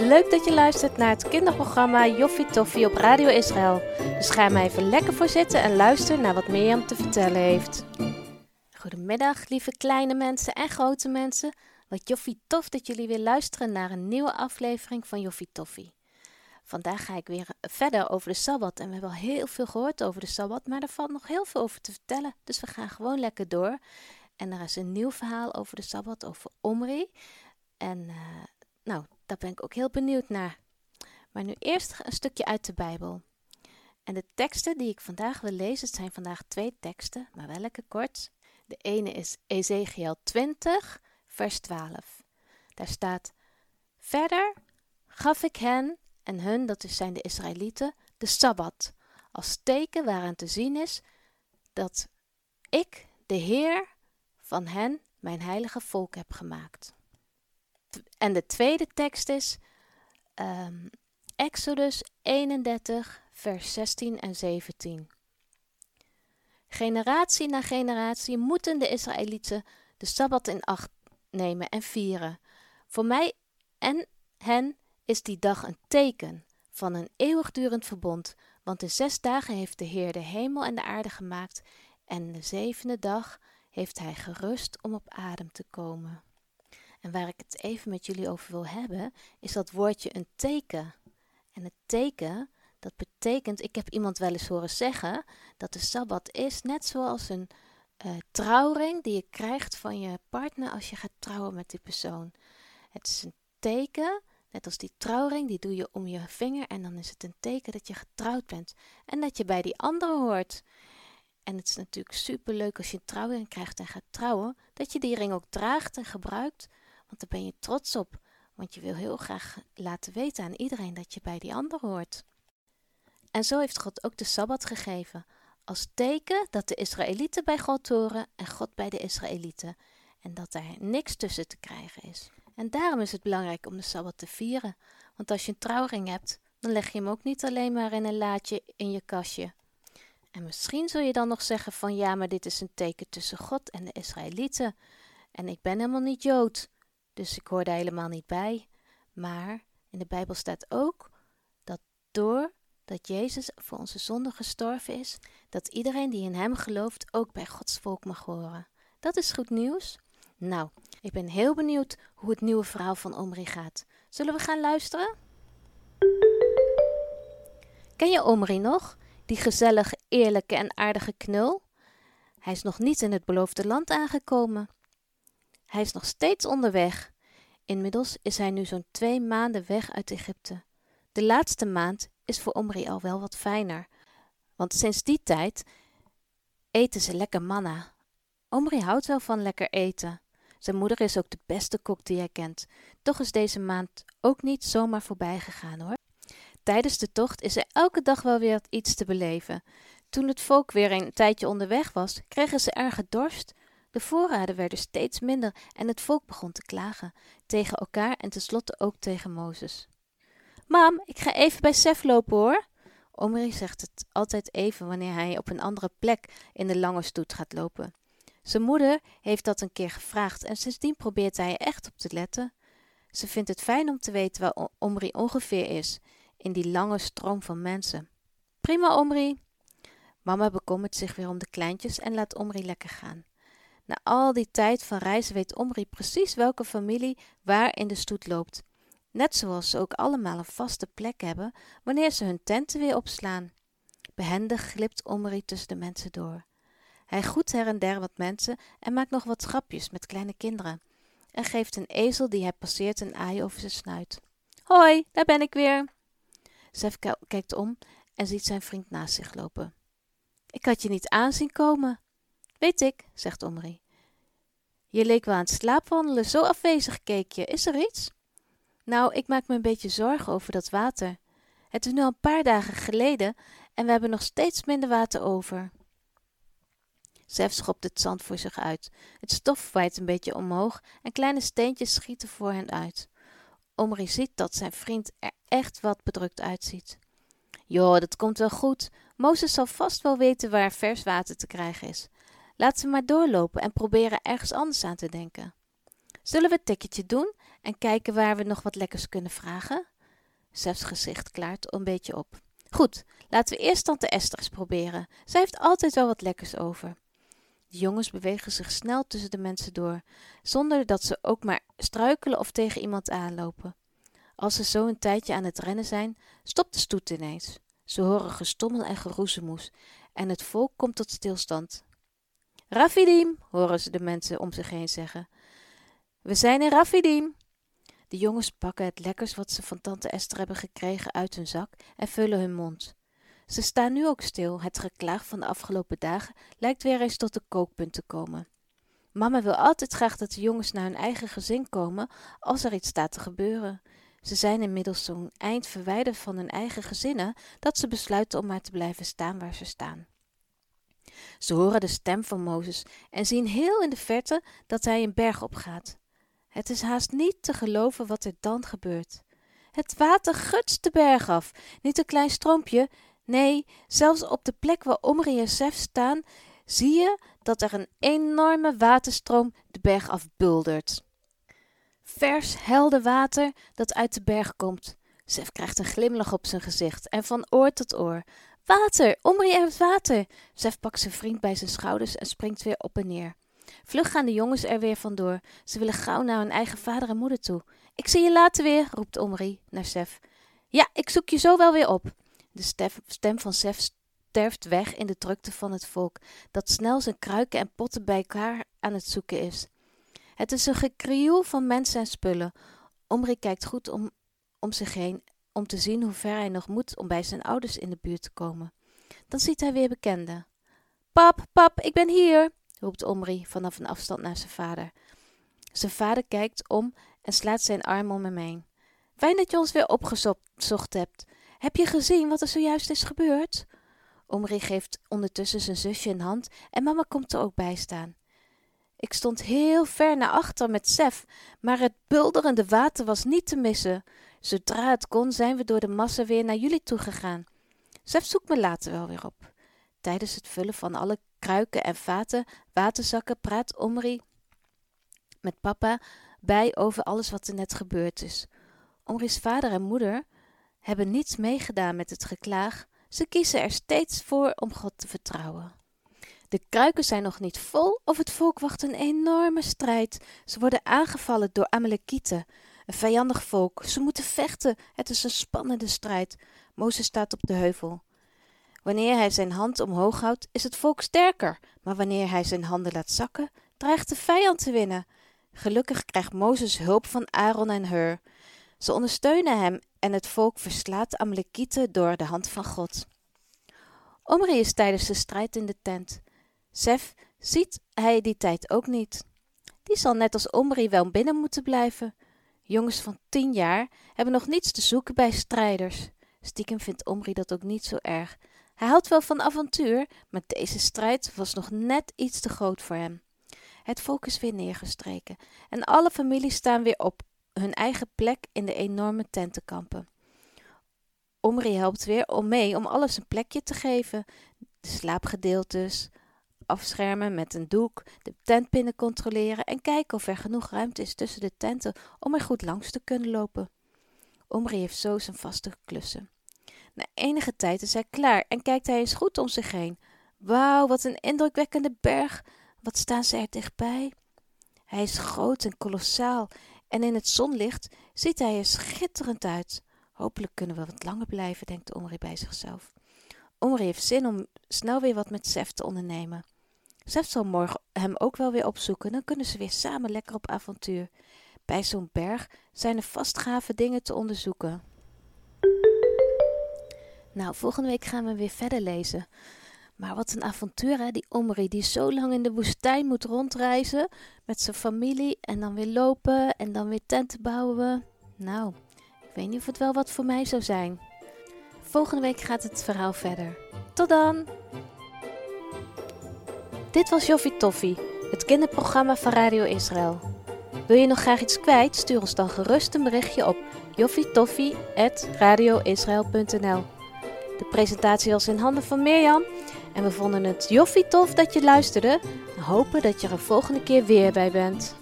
Leuk dat je luistert naar het kinderprogramma Joffie Toffie op Radio Israël. Dus ga maar even lekker voor zitten en luister naar wat Mirjam te vertellen heeft. Goedemiddag, lieve kleine mensen en grote mensen. Wat joffie tof dat jullie weer luisteren naar een nieuwe aflevering van Joffie Toffie. Vandaag ga ik weer verder over de Sabbat. En we hebben al heel veel gehoord over de Sabbat, maar er valt nog heel veel over te vertellen. Dus we gaan gewoon lekker door. En er is een nieuw verhaal over de Sabbat, over Omri. En uh, nou, daar ben ik ook heel benieuwd naar. Maar nu eerst een stukje uit de Bijbel. En de teksten die ik vandaag wil lezen, zijn vandaag twee teksten, maar wel lekker kort. De ene is Ezekiel 20, vers 12. Daar staat: Verder gaf ik hen en hun, dat zijn de Israëlieten, de Sabbat, als teken waaraan te zien is dat ik, de Heer, van hen mijn heilige volk heb gemaakt. En de tweede tekst is um, Exodus 31, vers 16 en 17. Generatie na generatie moeten de Israëlieten de Sabbat in acht nemen en vieren. Voor mij en hen is die dag een teken van een eeuwigdurend verbond, want in zes dagen heeft de Heer de hemel en de aarde gemaakt, en de zevende dag heeft Hij gerust om op adem te komen. En waar ik het even met jullie over wil hebben, is dat woordje een teken. En het teken, dat betekent, ik heb iemand wel eens horen zeggen, dat de Sabbat is net zoals een uh, trouwring die je krijgt van je partner als je gaat trouwen met die persoon. Het is een teken, net als die trouwring, die doe je om je vinger en dan is het een teken dat je getrouwd bent en dat je bij die andere hoort. En het is natuurlijk super leuk als je een trouwring krijgt en gaat trouwen, dat je die ring ook draagt en gebruikt, want daar ben je trots op. Want je wil heel graag laten weten aan iedereen dat je bij die ander hoort. En zo heeft God ook de Sabbat gegeven, als teken dat de Israëlieten bij God horen en God bij de Israëlieten, en dat er niks tussen te krijgen is. En daarom is het belangrijk om de Sabbat te vieren, want als je een trouwring hebt, dan leg je hem ook niet alleen maar in een laadje in je kastje. En misschien zul je dan nog zeggen van ja, maar dit is een teken tussen God en de Israëlieten. En ik ben helemaal niet Jood, dus ik hoor daar helemaal niet bij. Maar in de Bijbel staat ook dat door dat Jezus voor onze zonde gestorven is, dat iedereen die in Hem gelooft ook bij Gods volk mag horen. Dat is goed nieuws. Nou, ik ben heel benieuwd hoe het nieuwe verhaal van Omri gaat. Zullen we gaan luisteren? Ken je Omri nog? Die gezellige, eerlijke en aardige knul? Hij is nog niet in het beloofde land aangekomen. Hij is nog steeds onderweg. Inmiddels is hij nu zo'n twee maanden weg uit Egypte. De laatste maand is voor Omri al wel wat fijner, want sinds die tijd eten ze lekker manna. Omri houdt wel van lekker eten. Zijn moeder is ook de beste kok die hij kent. Toch is deze maand ook niet zomaar voorbij gegaan hoor. Tijdens de tocht is er elke dag wel weer iets te beleven. Toen het volk weer een tijdje onderweg was, kregen ze erge dorst. De voorraden werden steeds minder en het volk begon te klagen tegen elkaar en tenslotte ook tegen Mozes. Mam, ik ga even bij Sef lopen hoor. Omri zegt het altijd even wanneer hij op een andere plek in de lange stoet gaat lopen. Zijn moeder heeft dat een keer gevraagd en sindsdien probeert hij echt op te letten. Ze vindt het fijn om te weten waar Omri ongeveer is, in die lange stroom van mensen. Prima, Omri. Mama bekommert zich weer om de kleintjes en laat Omri lekker gaan. Na al die tijd van reizen weet Omri precies welke familie waar in de stoet loopt. Net zoals ze ook allemaal een vaste plek hebben wanneer ze hun tenten weer opslaan. Behendig glipt Omri tussen de mensen door. Hij groet her en der wat mensen en maakt nog wat grapjes met kleine kinderen. En geeft een ezel die hij passeert een aai over zijn snuit. Hoi, daar ben ik weer. Sef kijkt om en ziet zijn vriend naast zich lopen. Ik had je niet aanzien komen. Weet ik, zegt Omri. Je leek wel aan het slaapwandelen, zo afwezig keek je. Is er iets? Nou, ik maak me een beetje zorgen over dat water. Het is nu al een paar dagen geleden en we hebben nog steeds minder water over. Zef schopt het zand voor zich uit. Het stof waait een beetje omhoog en kleine steentjes schieten voor hen uit. Omri ziet dat zijn vriend er echt wat bedrukt uitziet. Joh, dat komt wel goed. Mozes zal vast wel weten waar vers water te krijgen is. Laat ze maar doorlopen en proberen ergens anders aan te denken. Zullen we het tikketje doen en kijken waar we nog wat lekkers kunnen vragen? Sef's gezicht klaart een beetje op. Goed, laten we eerst tante Esther eens proberen. Zij heeft altijd wel wat lekkers over. De jongens bewegen zich snel tussen de mensen door, zonder dat ze ook maar struikelen of tegen iemand aanlopen. Als ze zo een tijdje aan het rennen zijn, stopt de stoet ineens. Ze horen gestommel en geroezemoes en het volk komt tot stilstand. Rafidim, horen ze de mensen om zich heen zeggen. We zijn in Rafidim. De jongens pakken het lekkers wat ze van tante Esther hebben gekregen uit hun zak en vullen hun mond. Ze staan nu ook stil. Het geklaag van de afgelopen dagen lijkt weer eens tot de kookpunt te komen. Mama wil altijd graag dat de jongens naar hun eigen gezin komen als er iets staat te gebeuren. Ze zijn inmiddels zo'n eind verwijderd van hun eigen gezinnen dat ze besluiten om maar te blijven staan waar ze staan. Ze horen de stem van Mozes en zien heel in de verte dat hij een berg opgaat. Het is haast niet te geloven wat er dan gebeurt. Het water gutst de berg af, niet een klein stroompje, nee, zelfs op de plek waar Omri en Sef staan, zie je dat er een enorme waterstroom de berg afbuldert. Vers, helder water dat uit de berg komt. Sef krijgt een glimlach op zijn gezicht en van oor tot oor. Water, Omri heeft water. Sef pakt zijn vriend bij zijn schouders en springt weer op en neer. Vlug gaan de jongens er weer vandoor. Ze willen gauw naar hun eigen vader en moeder toe. Ik zie je later weer, roept Omri naar Sef. Ja, ik zoek je zo wel weer op. De stem van Sef sterft weg in de drukte van het volk, dat snel zijn kruiken en potten bij elkaar aan het zoeken is. Het is een gekrioel van mensen en spullen. Omri kijkt goed om, om zich heen om te zien hoe ver hij nog moet om bij zijn ouders in de buurt te komen. Dan ziet hij weer bekenden. Pap, pap, ik ben hier, roept Omri vanaf een afstand naar zijn vader. Zijn vader kijkt om en slaat zijn arm om hem heen. Fijn dat je ons weer opgezocht hebt. Heb je gezien wat er zojuist is gebeurd? Omri geeft ondertussen zijn zusje een hand en mama komt er ook bij staan. Ik stond heel ver naar achter met Sef, maar het bulderende water was niet te missen. Zodra het kon, zijn we door de massa weer naar jullie toegegaan. Sef zoekt me later wel weer op. Tijdens het vullen van alle kruiken en vaten, waterzakken, praat Omri met papa bij over alles wat er net gebeurd is. Omri's vader en moeder hebben niets meegedaan met het geklaag. Ze kiezen er steeds voor om God te vertrouwen. De kruiken zijn nog niet vol of het volk wacht een enorme strijd. Ze worden aangevallen door Amalekieten, een vijandig volk. Ze moeten vechten. Het is een spannende strijd. Mozes staat op de heuvel. Wanneer hij zijn hand omhoog houdt, is het volk sterker. Maar wanneer hij zijn handen laat zakken, dreigt de vijand te winnen. Gelukkig krijgt Mozes hulp van Aaron en Hur. Ze ondersteunen hem en het volk verslaat Amalekieten door de hand van God. Omri is tijdens de strijd in de tent. Sef ziet hij die tijd ook niet. Die zal net als Omri wel binnen moeten blijven. Jongens van tien jaar hebben nog niets te zoeken bij strijders. Stiekem vindt Omri dat ook niet zo erg. Hij houdt wel van avontuur, maar deze strijd was nog net iets te groot voor hem. Het volk is weer neergestreken en alle families staan weer op hun eigen plek in de enorme tentenkampen. Omri helpt weer om mee om alles een plekje te geven. De slaapgedeeltes, afschermen met een doek, de tentpinnen controleren en kijken of er genoeg ruimte is tussen de tenten om er goed langs te kunnen lopen. Omri heeft zo zijn vaste klussen. Na enige tijd is hij klaar en kijkt hij eens goed om zich heen. Wauw, wat een indrukwekkende berg! Wat staan ze er dichtbij? Hij is groot en kolossaal en in het zonlicht ziet hij er schitterend uit. Hopelijk kunnen we wat langer blijven, denkt Omri bij zichzelf. Omri heeft zin om snel weer wat met Sef te ondernemen. Sef zal morgen hem ook wel weer opzoeken, dan kunnen ze weer samen lekker op avontuur. Bij zo'n berg zijn er vast gave dingen te onderzoeken. Nou, volgende week gaan we weer verder lezen. Maar wat een avontuur, hè? Die Omri die zo lang in de woestijn moet rondreizen met zijn familie en dan weer lopen en dan weer tenten bouwen. Nou, ik weet niet of het wel wat voor mij zou zijn. Volgende week gaat het verhaal verder. Tot dan! Dit was Joffie Toffie, het kinderprogramma van Radio Israël. Wil je nog graag iets kwijt? Stuur ons dan gerust een berichtje op joffietoffie.radioisrael.nl De presentatie was in handen van Mirjam en we vonden het joffie tof dat je luisterde en hopen dat je er volgende keer weer bij bent.